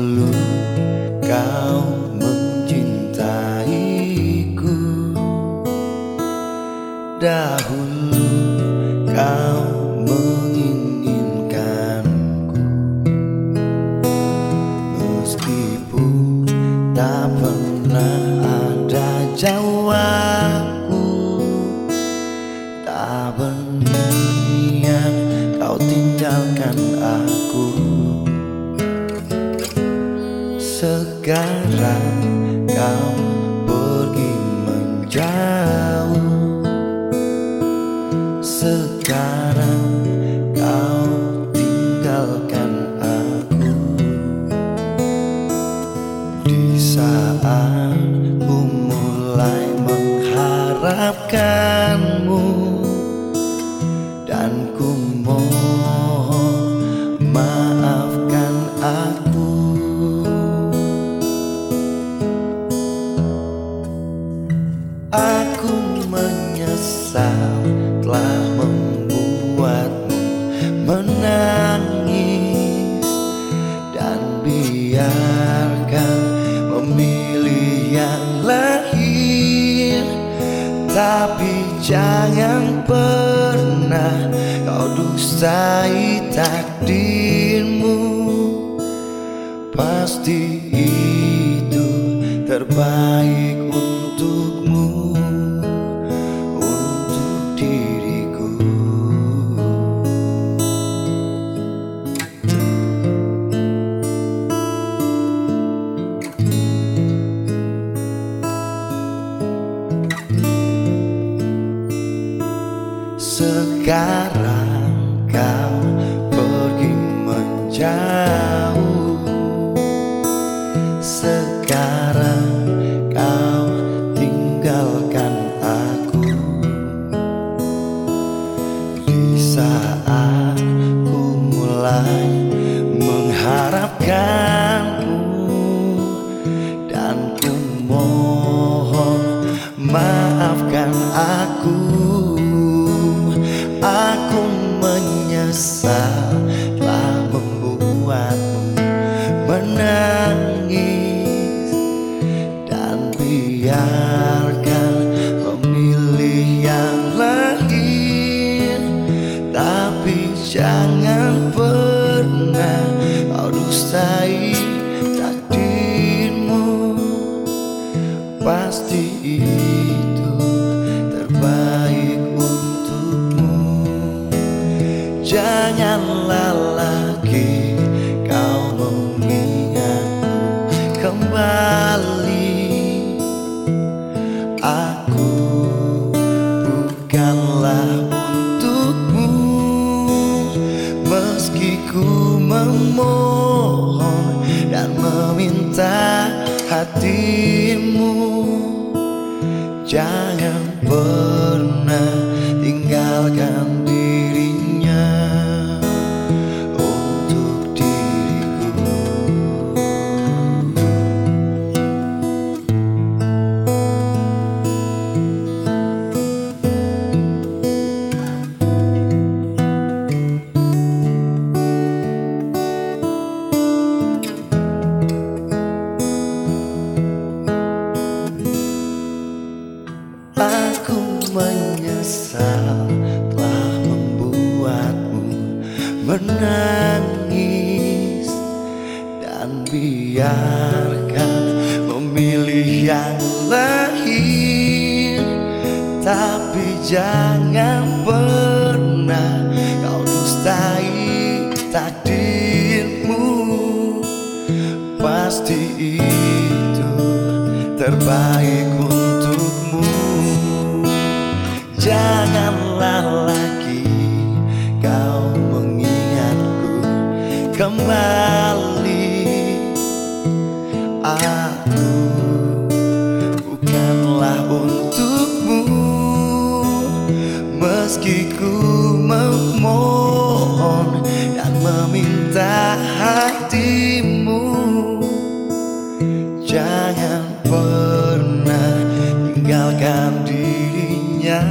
Dahulu kau mencintaiku. Dahulu kau kau pergi menjauh menyesal telah membuatmu menangis. Dan biarkan memilih yang lain Tapi jangan pernah kau dustai takdirmu. Pasti itu terbaik Sekarang kau pergi menjauh. Sekarang kau tinggalkan aku. Di saat ku mulai mengharapkanmu Dan menangis Dan biarkan memilih yang lain Tapi jangan pernah kau dustai takdirmu. Pasti itu terbaik untukmu. Janganlah meminta hatimu. Jangan pernah menangis Dan biarkan memilih yang lain Tapi jangan pernah kau dustai takdirmu. Pasti itu terbaik untukmu kembali. Aku bukanlah untukmu Meski ku memohon dan meminta hatimu. Jangan pernah tinggalkan dirinya